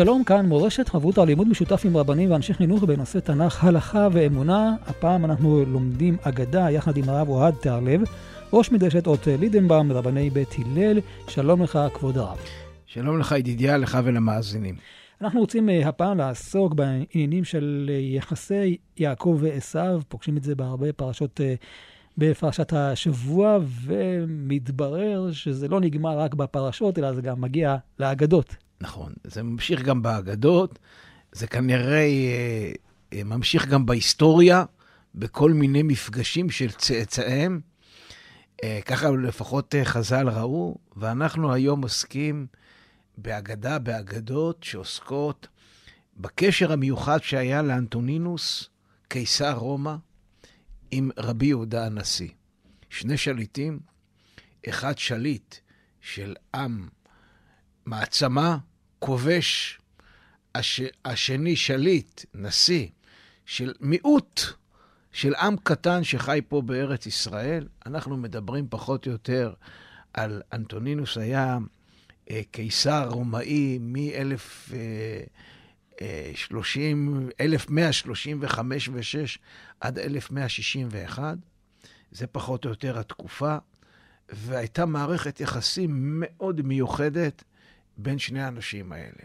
שלום, כאן מורשת חברותא לימוד משותף עם רבנים ואנשי חינוך בנושא תנ"ך, הלכה ואמונה. הפעם אנחנו לומדים אגדה יחד עם הרב אוהד תיארלב, ראש מדרשת אות לידנבאום, רבני בית הלל. שלום לך, כבוד הרב. שלום לך, ידידיה, לך ולמאזינים. אנחנו רוצים uh, הפעם לעסוק בעניינים של uh, יחסי יעקב ועשו, פוגשים את זה בהרבה פרשות uh, בפרשת השבוע, ומתברר שזה לא נגמר רק בפרשות, אלא זה גם מגיע לאגדות. נכון, זה ממשיך גם באגדות, זה כנראה אה, אה, ממשיך גם בהיסטוריה, בכל מיני מפגשים של צאצאיהם. אה, ככה לפחות חז"ל ראו, ואנחנו היום עוסקים באגדה, באגדות שעוסקות בקשר המיוחד שהיה לאנטונינוס, קיסר רומא, עם רבי יהודה הנשיא. שני שליטים, אחד שליט של עם מעצמה, כובש, הש, השני שליט, נשיא, של מיעוט, של עם קטן שחי פה בארץ ישראל. אנחנו מדברים פחות או יותר על אנטונינוס היה אה, קיסר רומאי מ-1135 ו-6 עד 1161. זה פחות או יותר התקופה, והייתה מערכת יחסים מאוד מיוחדת בין שני האנשים האלה.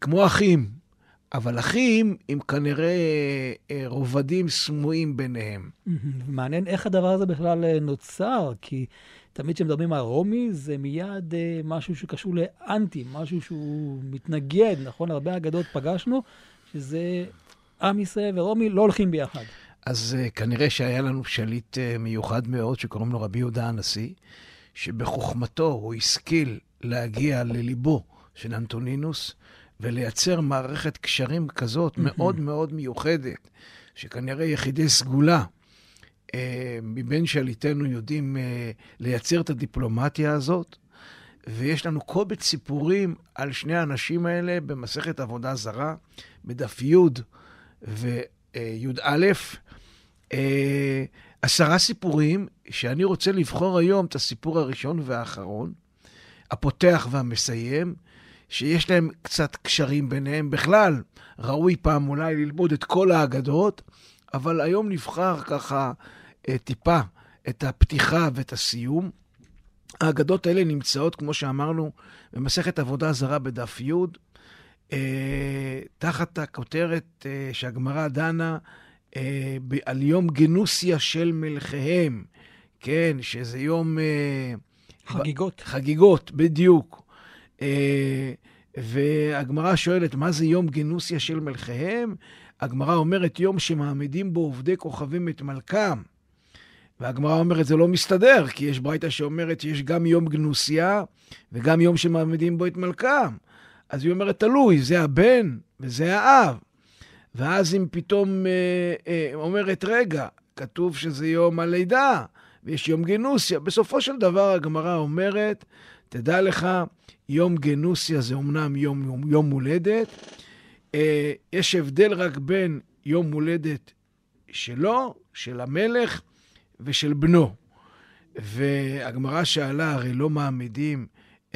כמו אחים, אבל אחים עם כנראה אה, רובדים סמויים ביניהם. מעניין איך הדבר הזה בכלל אה, נוצר, כי תמיד כשמדברים על רומי, זה מיד אה, משהו שקשור לאנטי, משהו שהוא מתנגד, נכון? הרבה אגדות פגשנו, שזה עם ישראל ורומי לא הולכים ביחד. אז כנראה שהיה לנו שליט מיוחד מאוד, שקוראים לו רבי יהודה הנשיא, שבחוכמתו הוא השכיל להגיע לליבו של אנטונינוס ולייצר מערכת קשרים כזאת מאוד מאוד מיוחדת, שכנראה יחידי סגולה אה, מבין שליטינו יודעים אה, לייצר את הדיפלומטיה הזאת. ויש לנו קובץ סיפורים על שני האנשים האלה במסכת עבודה זרה, בדף י' וי"א. אה, עשרה סיפורים שאני רוצה לבחור היום את הסיפור הראשון והאחרון, הפותח והמסיים, שיש להם קצת קשרים ביניהם. בכלל, ראוי פעם אולי ללמוד את כל האגדות, אבל היום נבחר ככה אה, טיפה את הפתיחה ואת הסיום. האגדות האלה נמצאות, כמו שאמרנו, במסכת עבודה זרה בדף י', אה, תחת הכותרת אה, שהגמרא דנה אה, על יום גנוסיה של מלכיהם, כן, שזה יום... אה, חגיגות. חגיגות, בדיוק. אה, והגמרא שואלת, מה זה יום גנוסיה של מלכיהם? הגמרא אומרת, יום שמעמידים בו עובדי כוכבים את מלכם. והגמרא אומרת, זה לא מסתדר, כי יש ברייתא שאומרת שיש גם יום גנוסיה וגם יום שמעמידים בו את מלכם. אז היא אומרת, תלוי, זה הבן וזה האב. ואז אם פתאום אה, אה, אומרת, רגע, כתוב שזה יום הלידה, ויש יום גנוסיה. בסופו של דבר הגמרא אומרת, תדע לך, יום גנוסיה זה אמנם יום, יום, יום הולדת, אה, יש הבדל רק בין יום הולדת שלו, של המלך, ושל בנו. והגמרא שאלה, הרי לא מעמידים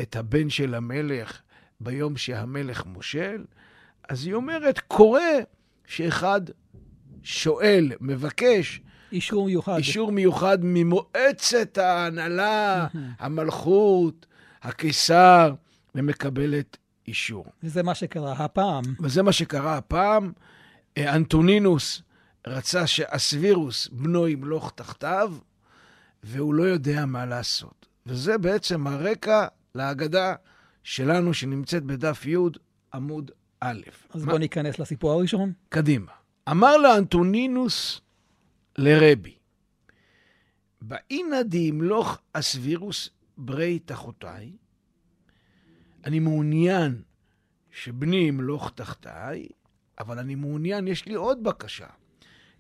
את הבן של המלך ביום שהמלך מושל? אז היא אומרת, קורה שאחד שואל, מבקש, אישור מיוחד. אישור מיוחד ממועצת ההנהלה, המלכות, הקיסר, ומקבלת אישור. וזה מה שקרה הפעם. וזה מה שקרה הפעם. אה, אנטונינוס רצה שאסווירוס, בנו, ימלוך תחתיו, והוא לא יודע מה לעשות. וזה בעצם הרקע להגדה שלנו, שנמצאת בדף י', עמוד א'. אז מה... בוא ניכנס לסיפור הראשון. קדימה. אמר לאנטונינוס לרבי, באינא דימלוך הסבירוס ברי תחותיי, אני מעוניין שבני ימלוך תחתיי, אבל אני מעוניין, יש לי עוד בקשה.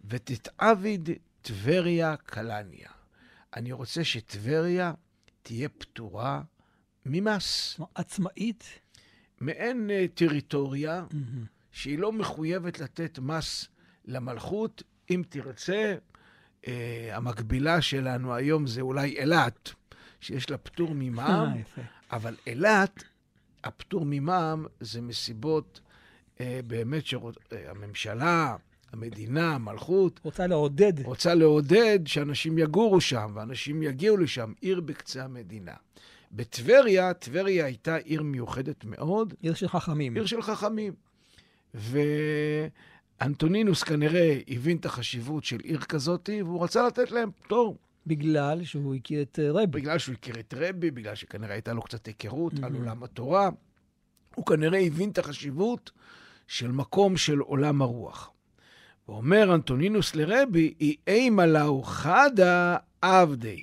ותתעביד טבריה קלניה. אני רוצה שטבריה תהיה פטורה ממס. עצמאית? מעין uh, טריטוריה שהיא לא מחויבת לתת מס למלכות. אם תרצה, uh, המקבילה שלנו היום זה אולי אילת, שיש לה פטור ממע"מ, יפה. אבל אילת, הפטור ממע"מ זה מסיבות uh, באמת שהממשלה, המדינה, המלכות, רוצה לעודד. רוצה לעודד שאנשים יגורו שם, ואנשים יגיעו לשם, עיר בקצה המדינה. בטבריה, טבריה הייתה עיר מיוחדת מאוד, עיר של חכמים. עיר של חכמים. ואנטונינוס כנראה הבין את החשיבות של עיר כזאת, והוא רצה לתת להם פטור. בגלל שהוא הכיר את אה, רבי. בגלל שהוא הכיר את רבי, בגלל שכנראה הייתה לו קצת היכרות על Mhm. עולם התורה. הוא כנראה הבין את החשיבות של מקום של עולם הרוח. ואומר אנטונינוס לרבי, "אי אימה לאו חדה עבדי,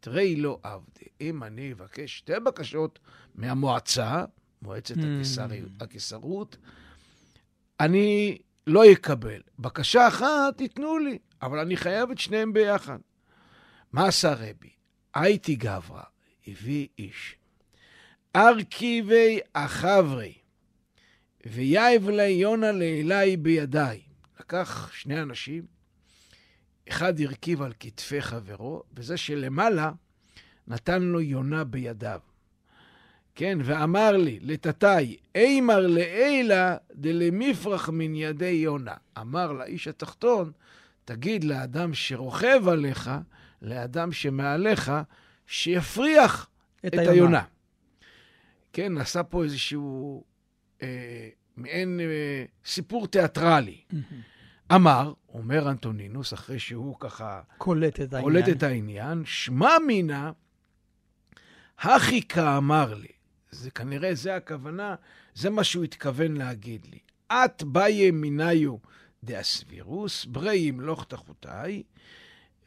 תראי לא עבדי. אם אני אבקש שתי בקשות מהמועצה, מועצת Mm. הקיסריות, הקיסרות, אני לא אקבל. בקשה אחת תיתנו לי, אבל אני חייב את שניהם ביחד. מה עשה רבי? הייתי גברא, הביא איש. ארכיבי החברי, ויאב לה יונה לאלי בידיי. לקח שני אנשים, אחד הרכיב על כתפי חברו, וזה שלמעלה נתן לו יונה בידיו. כן, ואמר לי, לטאטאי, אימר לאילה דלמפרח מן ידי יונה. אמר לאיש התחתון, תגיד לאדם שרוכב עליך, לאדם שמעליך, שיפריח את, את היונה. כן, עשה פה איזשהו אה, מעין אה, סיפור תיאטרלי. אמר, אומר אנטונינוס, אחרי שהוא ככה קולט את העניין. קולט את העניין, שמע מינה, הכי כאמר לי. זה כנראה, זה הכוונה, זה מה שהוא התכוון להגיד לי. את באי מיניו דאסבירוס, ברי ימלוך תחותיי,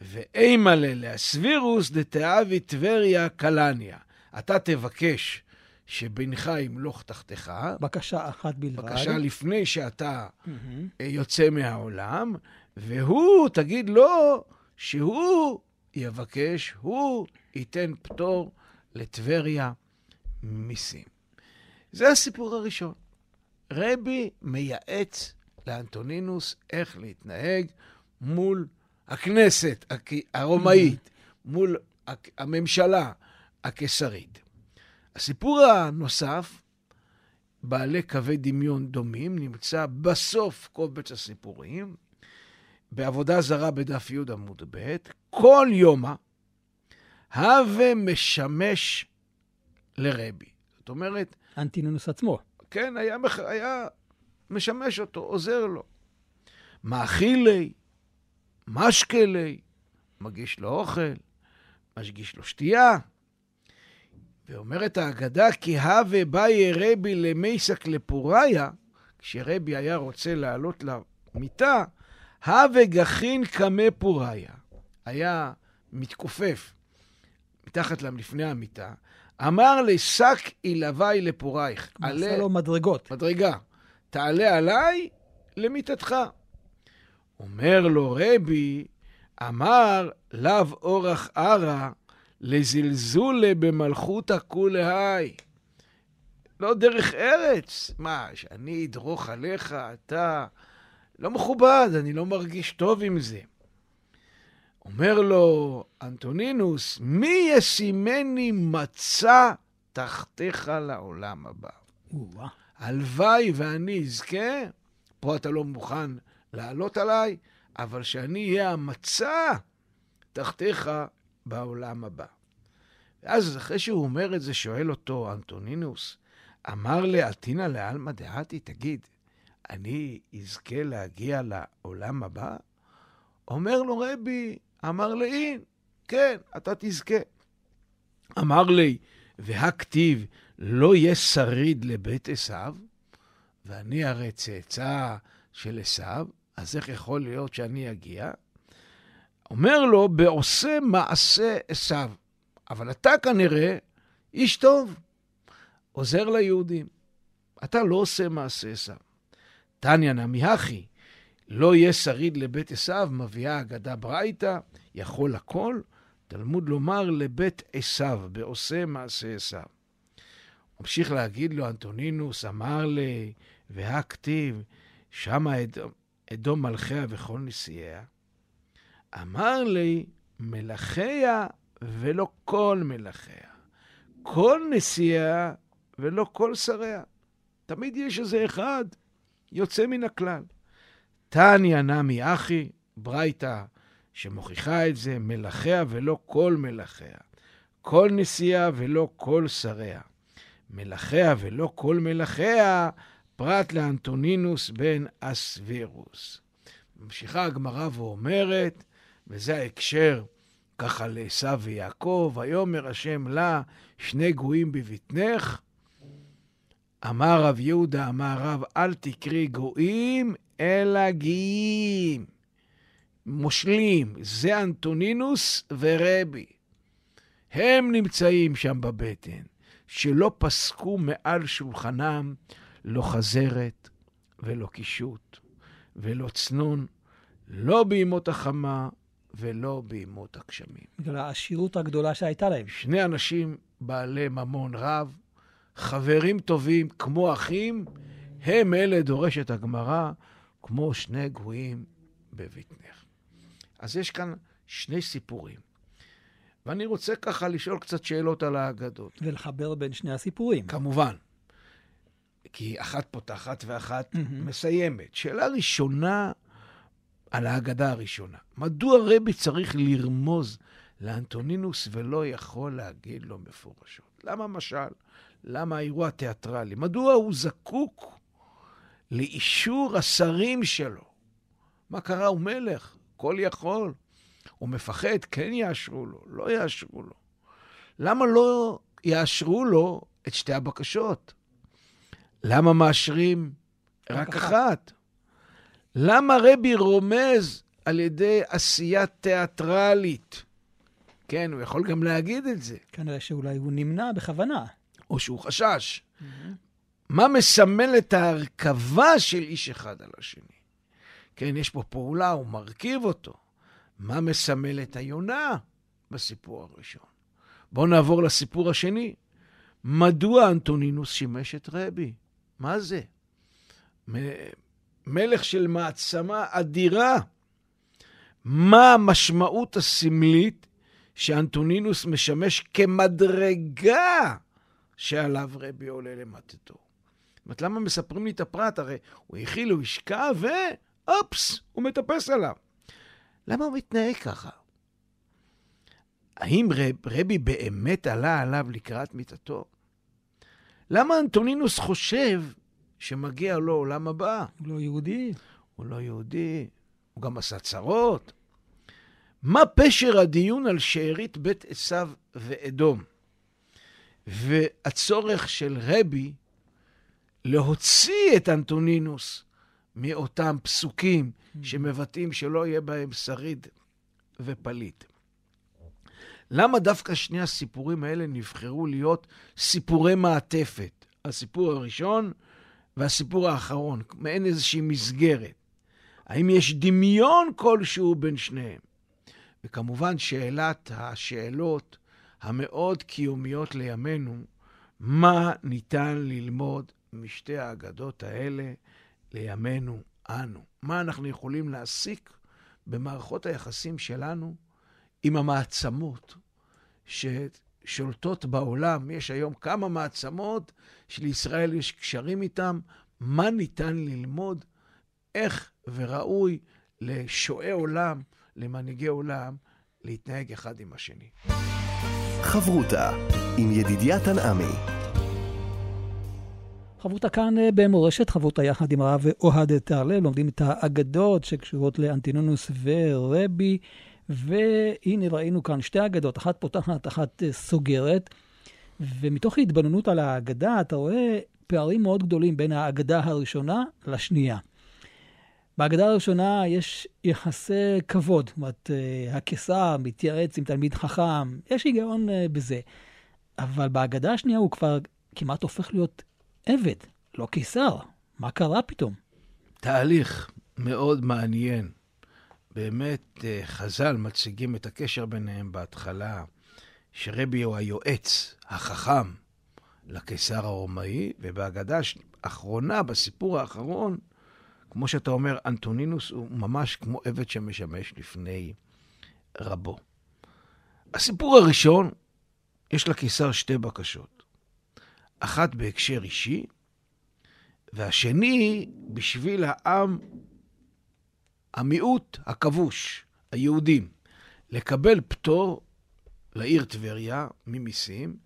ואימה לאסבירוס דתאבי טבריה קלניה. אתה תבקש שבנך ימלוך תחתיך, בקשה אחת בלבד. בבקשה לפני שאתה. אה, יוצא מהעולם, והוא, תגיד לו שהוא יבקש, הוא ייתן פטור לטבריה מיסים. זה הסיפור הראשון. רבי מייעץ לאנטונינוס איך להתנהג מול הכנסת הרומאית, מול הק- הממשלה הקיסרית. הסיפור הנוסף, בעלי קווי דמיון דומים, נמצא בסוף קובץ הסיפורים, בעבודה זרה בדף י עמוד ב', כל יומא הווה משמש לרבי. זאת אומרת, אנטינונוס עצמו. כן, היה, מח- היה משמש אותו, עוזר לו. מאכילי, משקלי, מגיש לו אוכל, משגיש לו שתייה. ואומרת ההגדה, כי הווה באי רבי למייסק לפוריה, כשרבי היה רוצה לעלות למיטה, הווה גחין קמא פוריה. היה מתכופף מתחת לפני המיטה, אמר לשק אילבי לפורייך. עשה לו מדרגות. מדרגה, תעלה עליי למיטתך. אומר לו רבי, אמר לאו אורח ערה לזלזולה במלכותא כולי. לא דרך ארץ. מה, שאני אדרוך עליך, אתה... לא מכובד, אני לא מרגיש טוב עם זה. אומר לו אנטונינוס, מי ישימני מצה תחתיך לעולם הבא? הלוואי ואני אזכה, פה אתה לא מוכן לעלות עליי, אבל שאני אהיה המצע תחתיך בעולם הבא. ואז אחרי שהוא אומר את זה, שואל אותו אנטונינוס, אמר לאתינא לעלמא דעתי, תגיד, אני אזכה להגיע לעולם הבא? אומר לו רבי, אמר לאין, כן, אתה תזכה. אמר לי, והכתיב, לא יהיה שריד לבית עשיו, ואני הרי צאצא של עשיו, אז איך יכול להיות שאני אגיע? אומר לו, בעושה מעשה עשיו. אבל אתה כנראה איש טוב, עוזר ליהודים. אתה לא עושה מעשה עשיו. תניא נמי הכי, לא יהיה שריד לבית עשיו, מביאה אגדה ברייתא, יכול הכל, תלמוד לומר לבית עשיו, בעושה מעשה עשיו. ממשיך להגיד לו, אנטונינוס אמר לי, והכתיב, שמה אדום, אדום מלכיה וכל נשיאיה. אמר לי, מלכיה ולא כל מלכיה. כל נשיאיה ולא כל שריה. תמיד יש איזה אחד יוצא מן הכלל. תניא נמי אחי, ברייתא שמוכיחה את זה, מלכיה ולא כל מלכיה. כל נשיאה ולא כל שריה. מלכיה ולא כל מלכיה, פרט לאנטונינוס בן אסווירוס. ממשיכה הגמרא ואומרת, וזה ההקשר ככה לעשו ויעקב, ויאמר השם לה, שני גויים בבטנך. אמר רב יהודה, אמר רב, אל תקרי גויים, אלא גאים. מושלים, זה אנטונינוס ורבי. הם נמצאים שם בבטן, שלא פסקו מעל שולחנם לא חזרת ולא קישוט ולא צנון, לא בימות החמה ולא בימות הגשמים. בגלל העשירות הגדולה שהייתה להם. שני אנשים בעלי ממון רב, חברים טובים כמו אחים, הם אלה, דורשת הגמרא, כמו שני גבוהים בבטנך. אז יש כאן שני סיפורים. ואני רוצה ככה לשאול קצת שאלות על האגדות. ולחבר בין שני הסיפורים. כמובן. כי אחת פותחת ואחת mm-hmm. מסיימת. שאלה ראשונה על ההגדה הראשונה. מדוע רבי צריך לרמוז לאנטונינוס ולא יכול להגיד לו מפורשות? למה משל? למה האירוע התיאטרלי? מדוע הוא זקוק לאישור השרים שלו? מה קרה? הוא מלך, כל יכול. הוא מפחד, כן יאשרו לו, לא יאשרו לו. למה לא יאשרו לו את שתי הבקשות? למה מאשרים רק, רק אחת? אחת? למה רבי רומז על ידי עשייה תיאטרלית? כן, הוא יכול גם להגיד את זה. כנראה שאולי הוא נמנע בכוונה. או שהוא חשש. Mm-hmm. מה מסמל את ההרכבה של איש אחד על השני? כן, יש פה פעולה, הוא מרכיב אותו. מה מסמל את היונה בסיפור הראשון? בואו נעבור לסיפור השני. מדוע אנטונינוס שימש את רבי? מה זה? מלך של מעצמה אדירה. מה המשמעות הסמלית שאנטונינוס משמש כמדרגה שעליו רבי עולה למטתו? אומרת, למה מספרים לי את הפרט? הרי הוא הכיל, הוא השקע, ואופס, הוא מטפס עליו. למה הוא מתנהג ככה? האם רב, רבי באמת עלה עליו לקראת מיתתו? למה אנטונינוס חושב שמגיע לו עולם הבא? הוא לא יהודי. הוא לא יהודי, הוא גם עשה צרות. מה פשר הדיון על שארית בית עשיו ואדום? והצורך של רבי להוציא את אנטונינוס מאותם פסוקים שמבטאים שלא יהיה בהם שריד ופליט. למה דווקא שני הסיפורים האלה נבחרו להיות סיפורי מעטפת? הסיפור הראשון והסיפור האחרון, מעין איזושהי מסגרת. האם יש דמיון כלשהו בין שניהם? וכמובן, שאלת השאלות המאוד קיומיות לימינו, מה ניתן ללמוד משתי האגדות האלה לימינו אנו? מה אנחנו יכולים להסיק במערכות היחסים שלנו עם המעצמות ששולטות בעולם? יש היום כמה מעצמות שלישראל יש קשרים איתן. מה ניתן ללמוד? איך וראוי לשועי עולם, למנהיגי עולם, להתנהג אחד עם השני. חברותה עם ידידיה תנעמי חברותה כאן אה, במורשת, חברותה יחד עם הרב אוהד תהרלל, לומדים את האגדות שקשורות לאנטינונוס ורבי, והנה ראינו כאן שתי אגדות, אחת פותחת, אחת אה, סוגרת, ומתוך ההתבוננות על האגדה, אתה רואה פערים מאוד גדולים בין האגדה הראשונה לשנייה. בהגדה הראשונה יש יחסי כבוד, זאת אומרת, אה, הקיסר מתייעץ עם תלמיד חכם, יש היגיון בזה. אבל בהגדה השנייה הוא כבר כמעט הופך להיות עבד, לא קיסר. מה קרה פתאום? תהליך מאוד מעניין. באמת, אה, חז"ל מציגים את הקשר ביניהם בהתחלה, שרבי הוא היועץ, החכם, לקיסר הרומאי, ובהגדה האחרונה, בסיפור האחרון, כמו שאתה אומר, אנטונינוס הוא ממש כמו עבד שמשמש לפני רבו. הסיפור הראשון, יש לקיסר שתי בקשות. אחת בהקשר אישי, והשני בשביל העם, המיעוט הכבוש, היהודים, לקבל פטור לעיר טבריה ממיסים,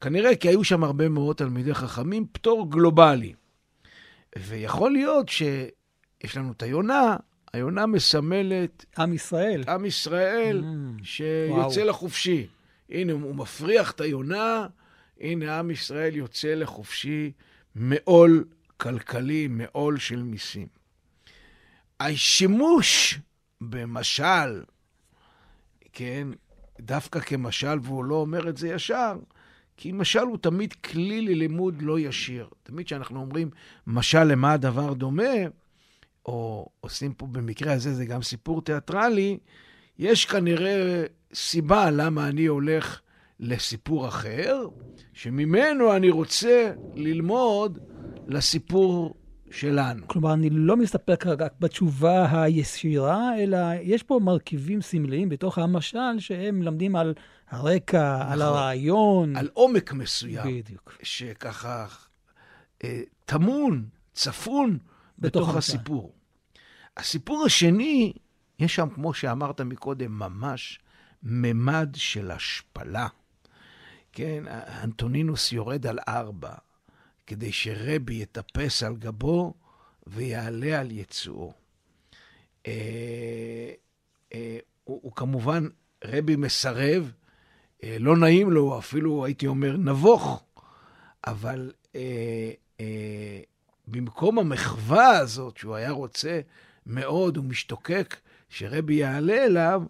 כנראה כי היו שם הרבה מאוד תלמידי חכמים, פטור גלובלי. ויכול להיות שיש לנו את היונה, היונה מסמלת... עם ישראל. עם ישראל mm, שיוצא וואו. לחופשי. הנה, הוא מפריח את היונה, הנה עם ישראל יוצא לחופשי מעול כלכלי, מעול של מיסים. השימוש במשל, כן, דווקא כמשל, והוא לא אומר את זה ישר, כי משל הוא תמיד כלי ללימוד לא ישיר. תמיד כשאנחנו אומרים משל למה הדבר דומה, או עושים פה במקרה הזה, זה גם סיפור תיאטרלי, יש כנראה סיבה למה אני הולך לסיפור אחר, שממנו אני רוצה ללמוד לסיפור שלנו. כלומר, אני לא מסתפק רק בתשובה הישירה, אלא יש פה מרכיבים סמליים בתוך המשל שהם מלמדים על הרקע, נכון, על הרעיון. על עומק מסוים. בדיוק. שככה אה, טמון, צפון, בתוך, בתוך הסיפור. הסיפור השני, יש שם, כמו שאמרת מקודם, ממש ממד של השפלה. כן, אנטונינוס יורד על ארבע, כדי שרבי יטפס על גבו ויעלה על יצואו. אה, אה, הוא, הוא כמובן, רבי מסרב, אה, לא נעים לו, אפילו הייתי אומר נבוך, אבל אה, אה, במקום המחווה הזאת שהוא היה רוצה מאוד, הוא משתוקק שרבי יעלה אליו,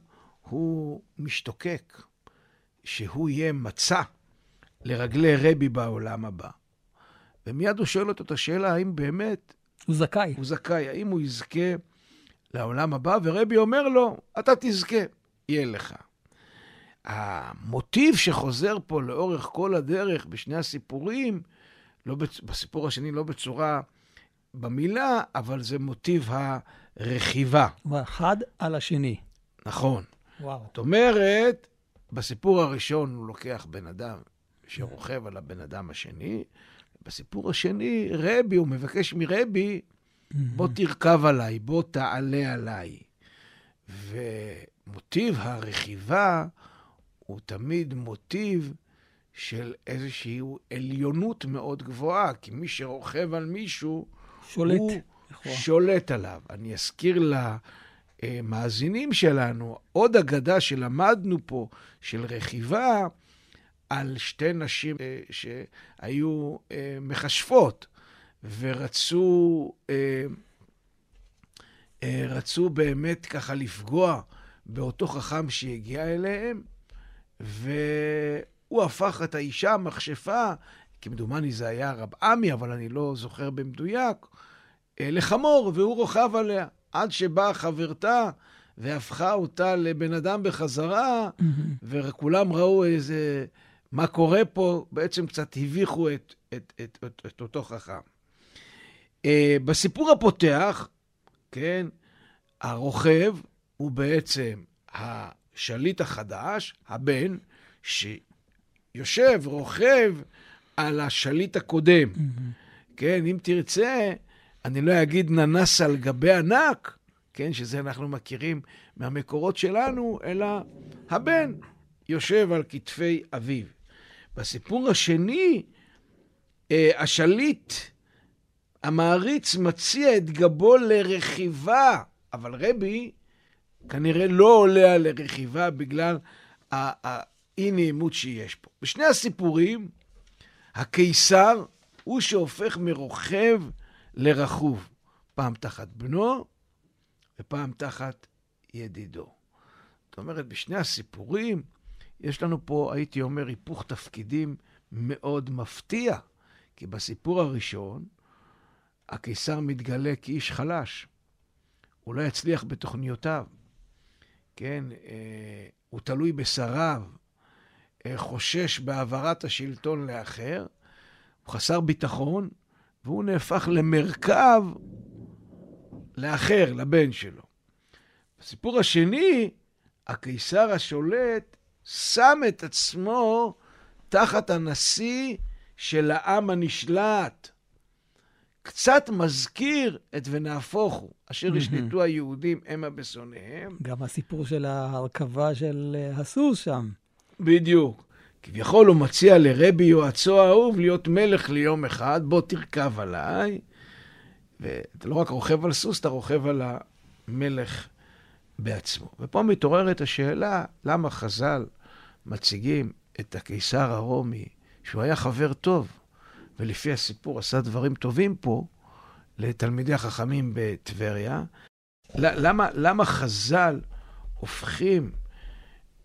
הוא משתוקק שהוא יהיה מצע לרגלי רבי בעולם הבא. ומיד הוא שואל אותו את השאלה, האם באמת... הוא זכאי. הוא זכאי, האם הוא יזכה לעולם הבא? ורבי אומר לו, אתה תזכה, יהיה לך. המוטיב שחוזר פה לאורך כל הדרך בשני הסיפורים, לא בצ... בסיפור השני לא בצורה במילה, אבל זה מוטיב הרכיבה. אחד על השני. נכון. וואו. זאת אומרת, בסיפור הראשון הוא לוקח בן אדם שרוכב על הבן אדם השני, בסיפור השני, רבי, הוא מבקש מרבי, בוא תרכב עליי, בוא תעלה עליי. ומוטיב הרכיבה הוא תמיד מוטיב של איזושהי עליונות מאוד גבוהה, כי מי שרוכב על מישהו, שולט. הוא נכון. שולט עליו. אני אזכיר למאזינים שלנו עוד אגדה שלמדנו פה, של רכיבה, על שתי נשים אה, שהיו אה, מכשפות ורצו אה, רצו באמת ככה לפגוע באותו חכם שהגיע אליהם, והוא הפך את האישה המכשפה, כמדומני זה היה רב עמי, אבל אני לא זוכר במדויק, לחמור, והוא רוכב עליה, עד שבאה חברתה והפכה אותה לבן אדם בחזרה, וכולם ראו איזה... מה קורה פה, בעצם קצת הביכו את, את, את, את, את אותו חכם. Uh, בסיפור הפותח, כן, הרוכב הוא בעצם השליט החדש, הבן, שיושב, רוכב על השליט הקודם. Mm-hmm. כן, אם תרצה, אני לא אגיד ננס על גבי ענק, כן, שזה אנחנו מכירים מהמקורות שלנו, אלא הבן יושב על כתפי אביו. בסיפור השני, אה, השליט, המעריץ, מציע את גבו לרכיבה, אבל רבי כנראה לא עולה על הרכיבה בגלל האי-נעימות שיש פה. בשני הסיפורים, הקיסר הוא שהופך מרוכב לרכוב, פעם תחת בנו ופעם תחת ידידו. זאת אומרת, בשני הסיפורים יש לנו פה, הייתי אומר, היפוך תפקידים מאוד מפתיע. כי בסיפור הראשון, הקיסר מתגלה כאיש חלש. הוא לא יצליח בתוכניותיו. כן, אה, הוא תלוי בשריו, אה, חושש בהעברת השלטון לאחר, הוא חסר ביטחון, והוא נהפך למרכב לאחר, לבן שלו. בסיפור השני, הקיסר השולט שם את עצמו תחת הנשיא של העם הנשלט. קצת מזכיר את ונהפוך הוא, אשר ישלטו היהודים המה בשונאיהם. גם הסיפור של ההרכבה של אה, הסוס שם. בדיוק. כביכול הוא מציע לרבי יועצו האהוב להיות מלך ליום אחד, בוא תרכב עליי. ואתה לא רק רוכב על סוס, אתה רוכב על המלך בעצמו. ופה מתעוררת השאלה, למה חז"ל מציגים את הקיסר הרומי, שהוא היה חבר טוב, ולפי הסיפור עשה דברים טובים פה, לתלמידי החכמים בטבריה. למה, למה חז"ל הופכים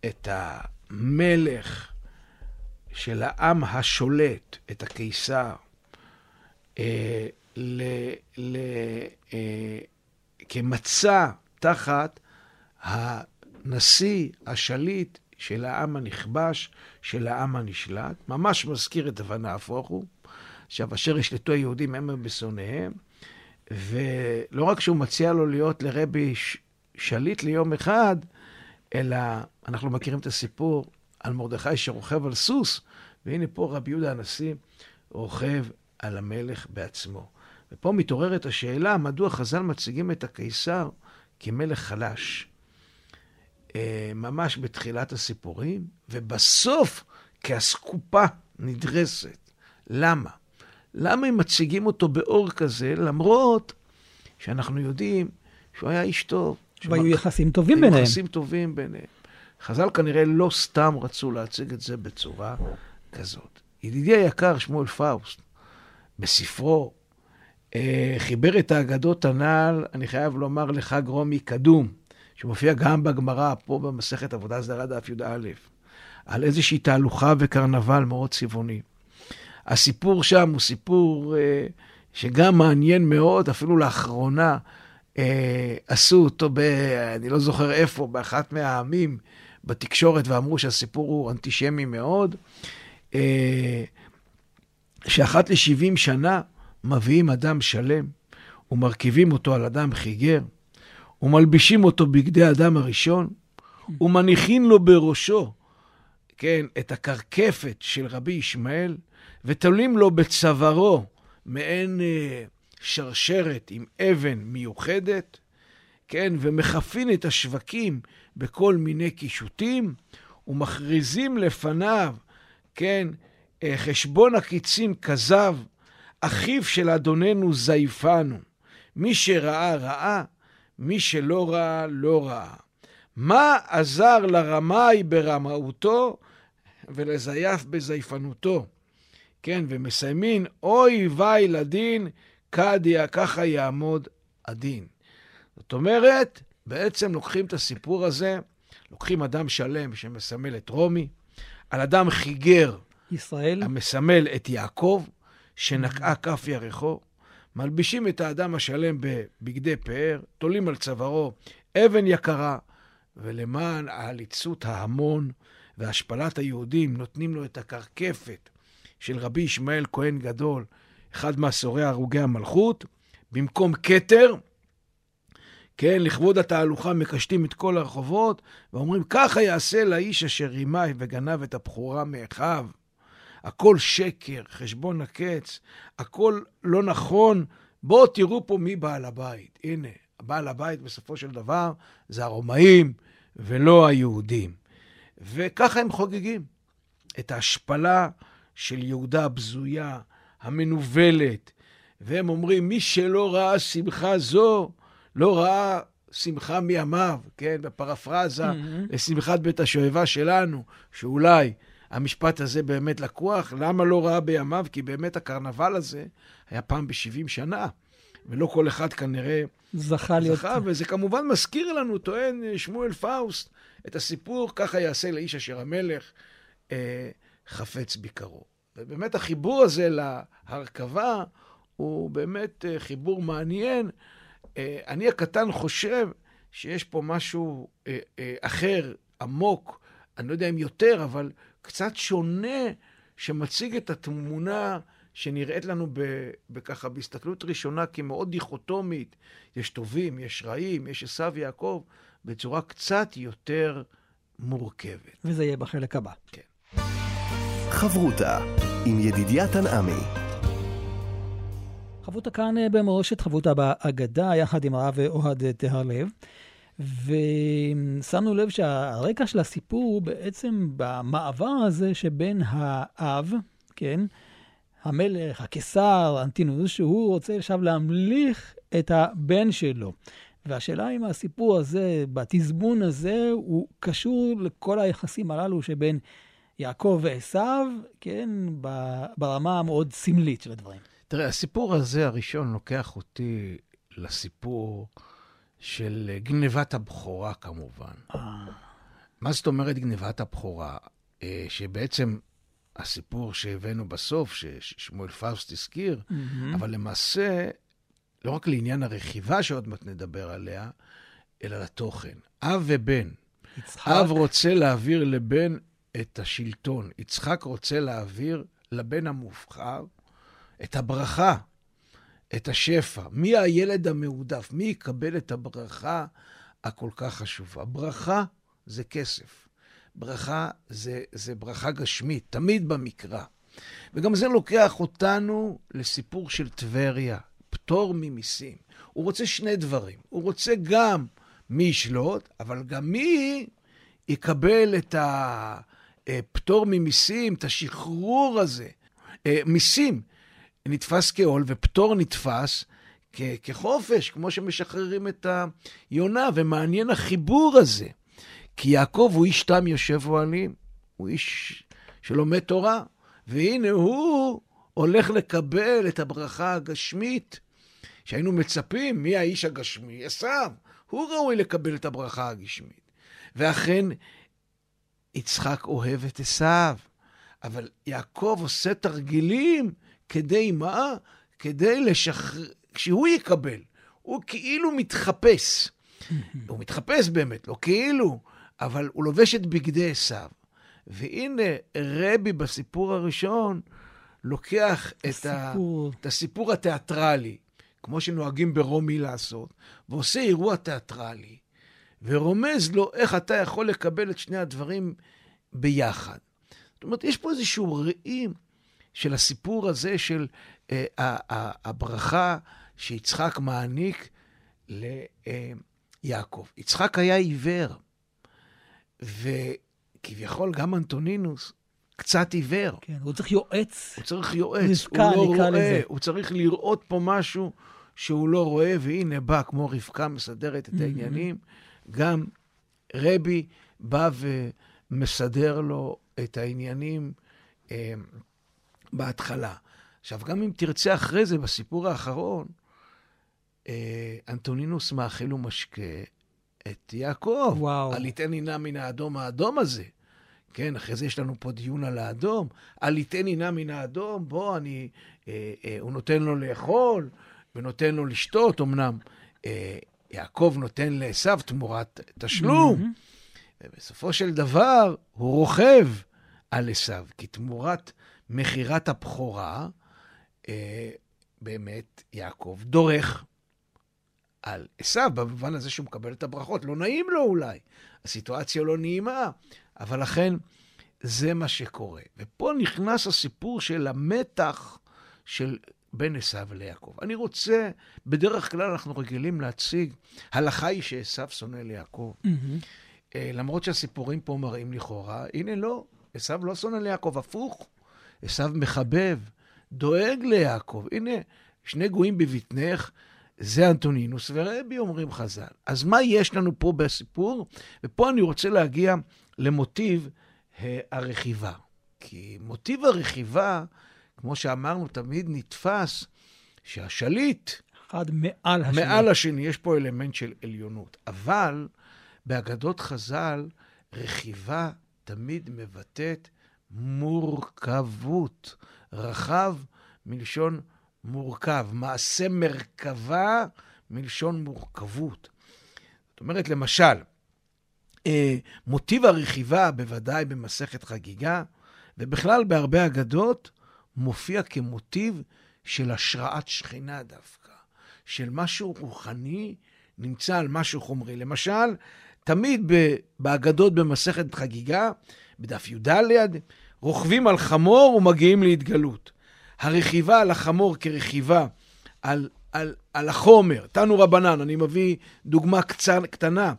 את המלך של העם השולט, את הקיסר, אה, ל, ל, אה, כמצע תחת הנשיא, השליט של העם הנכבש, של העם הנשלט. ממש מזכיר את ונהפוך הוא. עכשיו, אשר ישלטו היהודים הם בשונאיהם. ולא רק שהוא מציע לו להיות לרבי שליט ליום אחד, אלא אנחנו מכירים את הסיפור על מרדכי שרוכב על סוס, והנה פה רבי יהודה הנשיא רוכב על המלך בעצמו. ופה מתעוררת השאלה, מדוע חז"ל מציגים את הקיסר כמלך חלש? אה, ממש בתחילת הסיפורים, ובסוף כאסקופה נדרסת. למה? למה הם מציגים אותו באור כזה, למרות שאנחנו יודעים שהוא היה איש טוב. והיו יחסים טובים ביניהם. היו יחסים טובים ביניהם. חז"ל כנראה לא סתם רצו להציג את זה בצורה כזאת. ידידי היקר, שמואל פאוסט, בספרו, אה, חיבר את האגדות הנ"ל, אני חייב לומר לחג רומי קדום, שמופיע גם בגמרא, פה במסכת עבודה זרה דף י"א, על איזושהי תהלוכה וקרנבל מאוד צבעוני. הסיפור שם הוא סיפור אה, שגם מעניין מאוד, אפילו לאחרונה אה, עשו אותו, ב, אני לא זוכר איפה, באחת מהעמים בתקשורת, ואמרו שהסיפור הוא אנטישמי מאוד, אה, שאחת ל-70 שנה מביאים אדם שלם ומרכיבים אותו על אדם חיגר, ומלבישים אותו בגדי אדם הראשון, ומניחים לו בראשו, כן, את הקרקפת של רבי ישמעאל, ותולים לו בצווארו מעין אה, שרשרת עם אבן מיוחדת, כן, ומחפין את השווקים בכל מיני קישוטים, ומכריזים לפניו, כן, אה, חשבון הקיצים כזב, אחיו של אדוננו זייפנו. מי שראה, ראה, מי שלא ראה, לא ראה. מה עזר לרמאי ברמאותו ולזייף בזייפנותו? כן, ומסיימין, אוי ואי לדין, קדיה, ככה יעמוד הדין. זאת אומרת, בעצם לוקחים את הסיפור הזה, לוקחים אדם שלם שמסמל את רומי, על אדם חיגר, ישראל, המסמל את יעקב, שנקעה כף ירחו, מלבישים את האדם השלם בבגדי פאר, תולים על צווארו אבן יקרה, ולמען העליצות ההמון והשפלת היהודים נותנים לו את הקרקפת של רבי ישמעאל כהן גדול, אחד מעשורי הרוגי המלכות, במקום כתר, כן, לכבוד התהלוכה מקשטים את כל הרחובות, ואומרים, ככה יעשה לאיש אשר רימה וגנב את הבכורה מאחיו. הכל שקר, חשבון הקץ, הכל לא נכון. בואו תראו פה מי בעל הבית. הנה, בעל הבית בסופו של דבר זה הרומאים ולא היהודים. וככה הם חוגגים את ההשפלה של יהודה הבזויה, המנוולת. והם אומרים, מי שלא ראה שמחה זו, לא ראה שמחה מימיו, כן? בפרפרזה mm-hmm. לשמחת בית השואבה שלנו, שאולי המשפט הזה באמת לקוח. למה לא ראה בימיו? כי באמת הקרנבל הזה היה פעם ב-70 שנה. ולא כל אחד כנראה זכה להיות... זכה, וזה כמובן מזכיר לנו, טוען אה, שמואל פאוסט, את הסיפור, ככה יעשה לאיש אשר המלך אה, חפץ ביקרו. ובאמת החיבור הזה להרכבה הוא באמת אה, חיבור מעניין. אה, אני הקטן חושב שיש פה משהו אה, אה, אחר, עמוק, אני לא יודע אם יותר, אבל קצת שונה, שמציג את התמונה שנראית לנו בככה, בהסתכלות ראשונה כמאוד דיכוטומית. יש טובים, יש רעים, יש עשו ויעקב, בצורה קצת יותר מורכבת. וזה יהיה בחלק הבא. כן. חברותה עם ידידיה תנעמי. חברותה כאן אה, במורשת חברותה באגדה, יחד עם הרב אוהד תהרלב. ושמנו לב שהרקע של הסיפור הוא בעצם במעבר הזה שבין האב, כן, המלך, הקיסר, אנטינוס, שהוא רוצה עכשיו להמליך את הבן שלו. והשאלה אם הסיפור הזה, בתזמון הזה, הוא קשור לכל היחסים הללו שבין יעקב ועשיו, כן, ברמה המאוד סמלית של הדברים. תראה, הסיפור הזה הראשון לוקח אותי לסיפור של גנבת הבכורה, כמובן. אה. מה זאת אומרת גנבת הבכורה? אה, שבעצם הסיפור שהבאנו בסוף, ששמואל פאוסט הזכיר, mm-hmm. אבל למעשה, לא רק לעניין הרכיבה שעוד מעט נדבר עליה, אלא לתוכן. אב ובן. יצחק. אב רוצה להעביר לבן את השלטון. יצחק רוצה להעביר לבן המובחר את הברכה, את השפע. מי הילד המעודף? מי יקבל את הברכה הכל כך חשובה? ברכה זה כסף. ברכה זה, זה ברכה גשמית, תמיד במקרא. וגם זה לוקח אותנו לסיפור של טבריה, פטור ממיסים. הוא רוצה שני דברים. הוא רוצה גם מי ישלוט, אבל גם מי יקבל את הפטור ממיסים, את השחרור הזה. אה, מיסים נתפס כעול ופטור נתפס כחופש, כמו שמשחררים את היונה, ומעניין החיבור הזה. כי יעקב הוא איש תם יושב אוהלים, הוא איש שלומד תורה, והנה הוא הולך לקבל את הברכה הגשמית שהיינו מצפים, מי האיש הגשמי? עשיו. הוא ראוי לקבל את הברכה הגשמית. ואכן, יצחק אוהב את עשיו, אבל יעקב עושה תרגילים כדי מה? כדי לשחרר, שהוא יקבל. הוא כאילו מתחפש. הוא מתחפש באמת, לא כאילו. אבל הוא לובש את בגדי עשיו. והנה, רבי בסיפור הראשון לוקח את, ה, את הסיפור התיאטרלי, כמו שנוהגים ברומי לעשות, ועושה אירוע תיאטרלי, ורומז לו איך אתה יכול לקבל את שני הדברים ביחד. זאת אומרת, יש פה איזשהו ראי של הסיפור הזה של אה, הברכה שיצחק מעניק ליעקב. יצחק היה עיוור. וכביכול גם אנטונינוס קצת עיוור. כן, הוא צריך יועץ. הוא צריך יועץ. נזכר, הוא לא רואה, לזה. הוא צריך לראות פה משהו שהוא לא רואה, והנה בא, כמו רבקה מסדרת את העניינים, גם רבי בא ומסדר לו את העניינים אה, בהתחלה. עכשיו, גם אם תרצה אחרי זה, בסיפור האחרון, אה, אנטונינוס מאכיל ומשקה את יעקב. וואו. אל יתן נא מן האדום האדום הזה. כן, אחרי זה יש לנו פה דיון על האדום. אל יתן נא מן האדום, בוא, אני... אה, אה, הוא נותן לו לאכול ונותן לו לשתות, אמנם אה, יעקב נותן לעשו תמורת תשלום. Mm-hmm. ובסופו של דבר הוא רוכב על עשו, כי תמורת מכירת הבכורה, אה, באמת יעקב דורך על עשיו, במובן הזה שהוא מקבל את הברכות. לא נעים לו אולי, הסיטואציה לא נעימה, אבל לכן זה מה שקורה. ופה נכנס הסיפור של המתח של בין עשיו ליעקב. אני רוצה, בדרך כלל אנחנו רגילים להציג, הלכה היא שעשיו שונא ליעקב. Mm-hmm. למרות שהסיפורים פה מראים לכאורה, הנה לא, עשיו לא שונא ליעקב, הפוך. עשיו מחבב, דואג ליעקב. הנה, שני גויים בבטנך, זה אנטונינוס ורבי, אומרים חז"ל. אז מה יש לנו פה בסיפור? ופה אני רוצה להגיע למוטיב אה, הרכיבה. כי מוטיב הרכיבה, כמו שאמרנו, תמיד נתפס שהשליט אחד מעל השני. מעל השני, יש פה אלמנט של עליונות. אבל באגדות חז"ל, רכיבה תמיד מבטאת מורכבות. רחב מלשון מורכב. מעשה מרכבה מלשון מורכבות. זאת אומרת, למשל, אה, מוטיב הרכיבה, בוודאי במסכת חגיגה, ובכלל בהרבה אגדות, מופיע כמוטיב של השראת שכינה דווקא, של משהו רוחני נמצא על משהו חומרי. למשל, תמיד באגדות במסכת חגיגה, בדף י"ד, רוכבים על חמור ומגיעים להתגלות. הרכיבה על החמור כרכיבה על, על, על החומר, תנו רבנן, אני מביא דוגמה קצר, קטנה.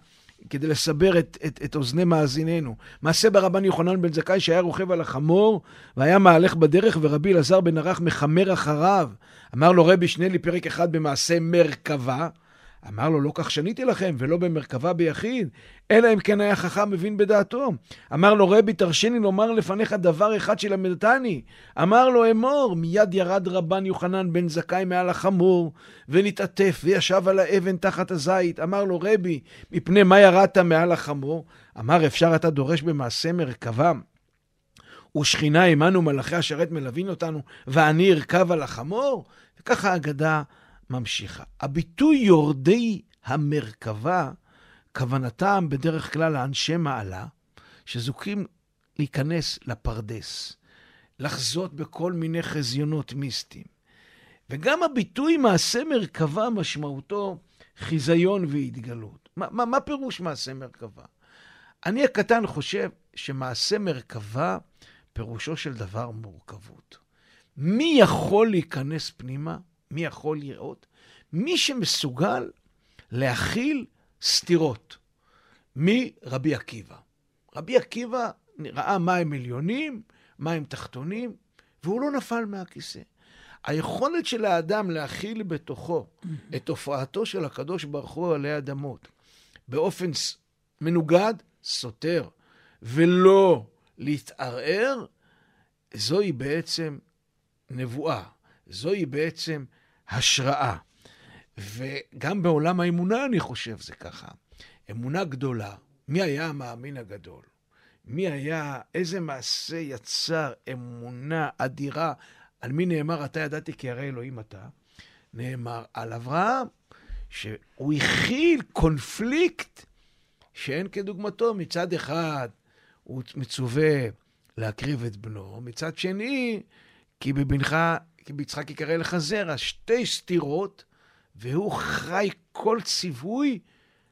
כדי לסבר את, את, את אוזני מאזיננו. מעשה ברבן יוחנן בן זכאי שהיה רוכב על החמור והיה מהלך בדרך ורבי אלעזר בן ערך מחמר אחריו. אמר לו רבי שני לי פרק אחד במעשה מרכבה, אמר לו, לא כך שניתי לכם, ולא במרכבה ביחיד, אלא אם כן היה חכם מבין בדעתו. אמר לו, רבי, תרשני לומר לפניך דבר אחד שלמדתני. אמר לו, אמור, מיד ירד רבן יוחנן בן זכאי מעל החמור, ונתעטף, וישב על האבן תחת הזית. אמר לו, רבי, מפני מה ירדת מעל החמור? אמר, אפשר אתה דורש במעשה מרכבה. ושכינה עמנו מלאכי השרת מלווין אותנו, ואני ארכב על החמור? וככה האגדה ממשיכה. הביטוי יורדי המרכבה, כוונתם בדרך כלל לאנשי מעלה, שזוכים להיכנס לפרדס, לחזות בכל מיני חזיונות מיסטיים. וגם הביטוי מעשה מרכבה משמעותו חיזיון והתגלות. מה, מה, מה פירוש מעשה מרכבה? אני הקטן חושב שמעשה מרכבה פירושו של דבר מורכבות. מי יכול להיכנס פנימה? מי יכול לראות? מי שמסוגל להכיל סתירות מרבי עקיבא. רבי עקיבא ראה מים עליונים, מים תחתונים, והוא לא נפל מהכיסא. היכולת של האדם להכיל בתוכו את הופעתו של הקדוש ברוך הוא עלי אדמות באופן מנוגד, סותר, ולא להתערער, זוהי בעצם נבואה. זוהי בעצם השראה. וגם בעולם האמונה אני חושב זה ככה. אמונה גדולה. מי היה המאמין הגדול? מי היה, איזה מעשה יצר אמונה אדירה? על מי נאמר, אתה ידעתי כי הרי אלוהים אתה? נאמר על אברהם, שהוא הכיל קונפליקט שאין כדוגמתו. מצד אחד, הוא מצווה להקריב את בנו, מצד שני, כי בבנך כי ביצחק יקרא לך זרע, שתי סתירות, והוא חי כל ציווי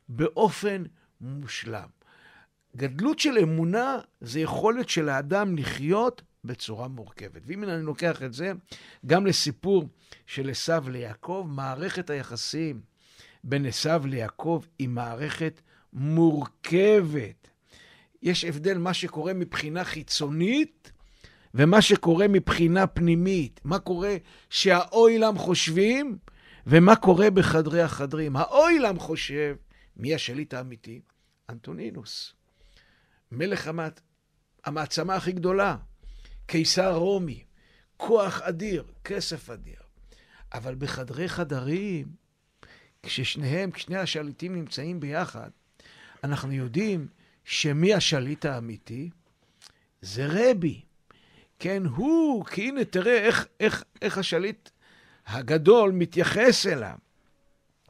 באופן מושלם. גדלות של אמונה זה יכולת של האדם לחיות בצורה מורכבת. ואם אני לוקח את זה גם לסיפור של עשו ליעקב, מערכת היחסים בין עשו ליעקב היא מערכת מורכבת. יש הבדל מה שקורה מבחינה חיצונית ומה שקורה מבחינה פנימית, מה קורה שהאוילם חושבים ומה קורה בחדרי החדרים. האוילם חושב, מי השליט האמיתי? אנטונינוס. מלך המת... המעצמה הכי גדולה, קיסר רומי, כוח אדיר, כסף אדיר. אבל בחדרי חדרים, כששניהם, כשני השליטים נמצאים ביחד, אנחנו יודעים שמי השליט האמיתי? זה רבי. כן, הוא, כי הנה, תראה איך, איך, איך השליט הגדול מתייחס אליו.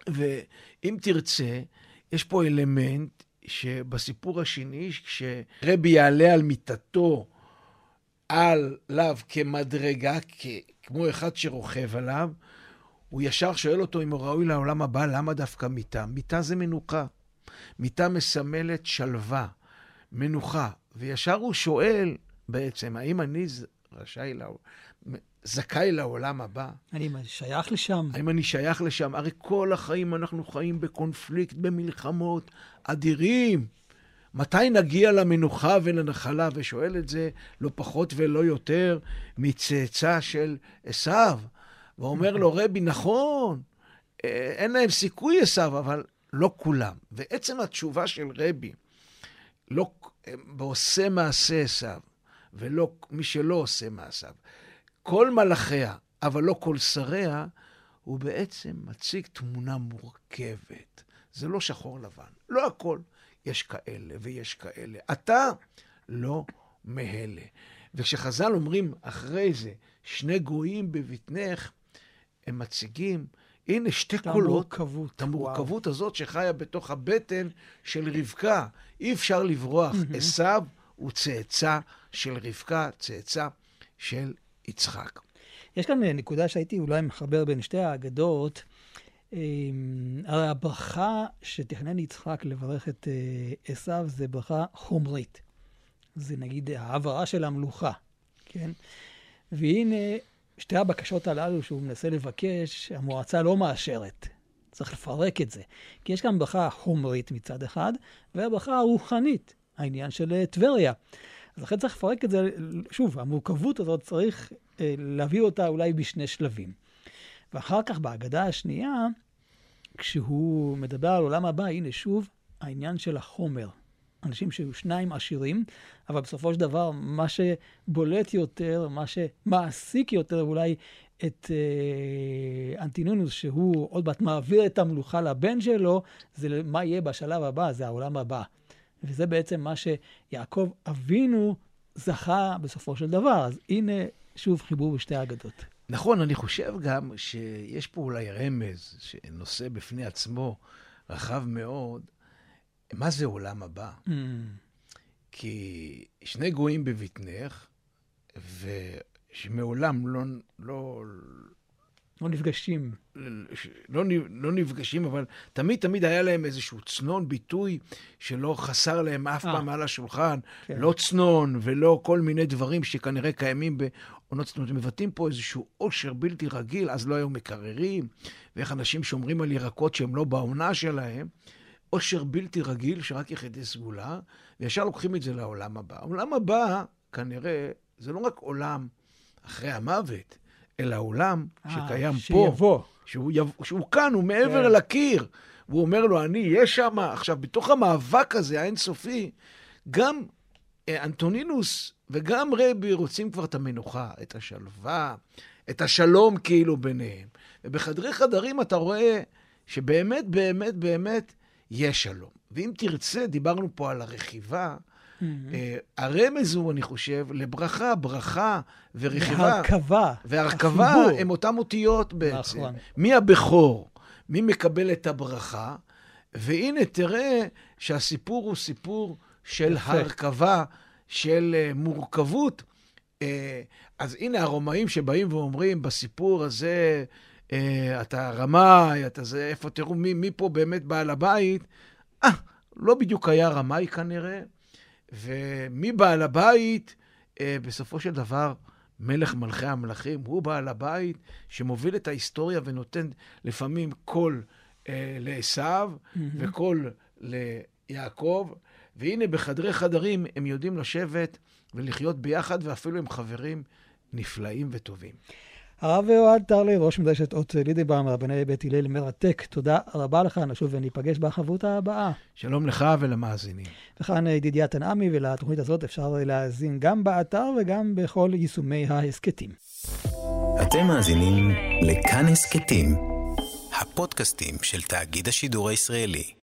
ואם תרצה, יש פה אלמנט שבסיפור השני, כשרבי יעלה על מיטתו עליו כמדרגה, כ... כמו אחד שרוכב עליו, הוא ישר שואל אותו אם הוא ראוי לעולם הבא, למה דווקא מיטה? מיטה זה מנוחה. מיטה מסמלת שלווה, מנוחה. וישר הוא שואל, בעצם, האם אני רשאי, לה... זכאי לעולם הבא? האם אני שייך לשם? האם אני שייך לשם? הרי כל החיים אנחנו חיים בקונפליקט, במלחמות אדירים. מתי נגיע למנוחה ולנחלה? ושואל את זה לא פחות ולא יותר מצאצא של עשיו. ואומר לו, רבי, נכון, אה, אין להם סיכוי עשיו, אבל לא כולם. ועצם התשובה של רבי, לא, בעושה מעשה עשיו, ולא מי שלא עושה מעשיו. כל מלאכיה, אבל לא כל שריה, הוא בעצם מציג תמונה מורכבת. זה לא שחור לבן, לא הכל. יש כאלה ויש כאלה. אתה לא מאלה. וכשחז"ל אומרים אחרי זה, שני גויים בבטנך, הם מציגים, הנה שתי את קולות. המורכבות. את המורכבות הזאת שחיה בתוך הבטן של רבקה. אי אפשר לברוח. עשיו הוא צאצא של רבקה, צאצא של יצחק. יש כאן אה, נקודה שהייתי אולי מחבר בין שתי האגדות. אמ, הרי הברכה שתכנן יצחק לברך את אה, עשיו זה ברכה חומרית. זה נגיד העברה של המלוכה, כן? והנה, שתי הבקשות הללו שהוא מנסה לבקש, המועצה לא מאשרת. צריך לפרק את זה. כי יש כאן ברכה חומרית מצד אחד, והברכה הרוחנית, העניין של אה, טבריה. אז לכן צריך לפרק את זה, שוב, המורכבות הזאת צריך אה, להביא אותה אולי בשני שלבים. ואחר כך בהגדה השנייה, כשהוא מדבר על עולם הבא, הנה שוב העניין של החומר. אנשים שהיו שניים עשירים, אבל בסופו של דבר, מה שבולט יותר, מה שמעסיק יותר אולי את אה, אנטינונוס, שהוא עוד מעט מעביר את המלוכה לבן שלו, זה מה יהיה בשלב הבא, זה העולם הבא. וזה בעצם מה שיעקב אבינו זכה בסופו של דבר. אז הנה, שוב חיבור בשתי האגדות. נכון, אני חושב גם שיש פה אולי רמז שנושא בפני עצמו רחב מאוד. מה זה עולם הבא? Mm, כי שני גויים בבטנך, ושמעולם לא, לא, לא נפגשים. לא, לא נפגשים, אבל תמיד תמיד היה להם איזשהו צנון, ביטוי שלא חסר להם אף אה. פעם על השולחן. כן. לא צנון ולא כל מיני דברים שכנראה קיימים בעונות צנונות. מבטאים פה איזשהו עושר בלתי רגיל, אז לא היו מקררים, ואיך אנשים שומרים על ירקות שהם לא בעונה שלהם. עושר בלתי רגיל שרק יחידי סגולה, וישר לוקחים את זה לעולם הבא. העולם הבא, כנראה, זה לא רק עולם אחרי המוות, אלא עולם אה, שקיים פה. שיבוא. שהוא, יב... שהוא כאן, הוא מעבר כן. לקיר. והוא אומר לו, אני אהיה שם. עכשיו, בתוך המאבק הזה, האינסופי, גם אה, אנטונינוס וגם רבי רוצים כבר את המנוחה, את השלווה, את השלום כאילו ביניהם. ובחדרי חדרים אתה רואה שבאמת, באמת, באמת יש שלום. ואם תרצה, דיברנו פה על הרכיבה, אה, הרמז הוא, אני חושב, לברכה, ברכה ורכיבה. והרכבה. והרכבה החיבור. הם אותם אותיות בעצם. נכון. מי הבכור? מי מקבל את הברכה? והנה, תראה שהסיפור הוא סיפור של יפה. הרכבה, של אה, מורכבות. אה, אז הנה הרומאים שבאים ואומרים, בסיפור הזה, אתה רמאי, אתה זה, איפה, תראו מי, מי פה באמת בעל הבית. אה, לא בדיוק היה רמאי כנראה. ומי בעל הבית? אה, בסופו של דבר, מלך מלכי המלכים, הוא בעל הבית שמוביל את ההיסטוריה ונותן לפעמים קול אה, לעשו וקול ליעקב. והנה, בחדרי חדרים הם יודעים לשבת ולחיות ביחד, ואפילו הם חברים נפלאים וטובים. הרב אוהד טרלר, ראש מדרשת אות לידיבאום, רבני בית הלל, מרתק. תודה רבה לך, נשוב וניפגש בחברותה הבאה. שלום לך ולמאזינים. וכאן ידידיה תנעמי, ולתוכנית הזאת אפשר להאזין גם באתר וגם בכל יישומי ההסכתים. אתם מאזינים לכאן הסכתים, הפודקאסטים של תאגיד השידור הישראלי.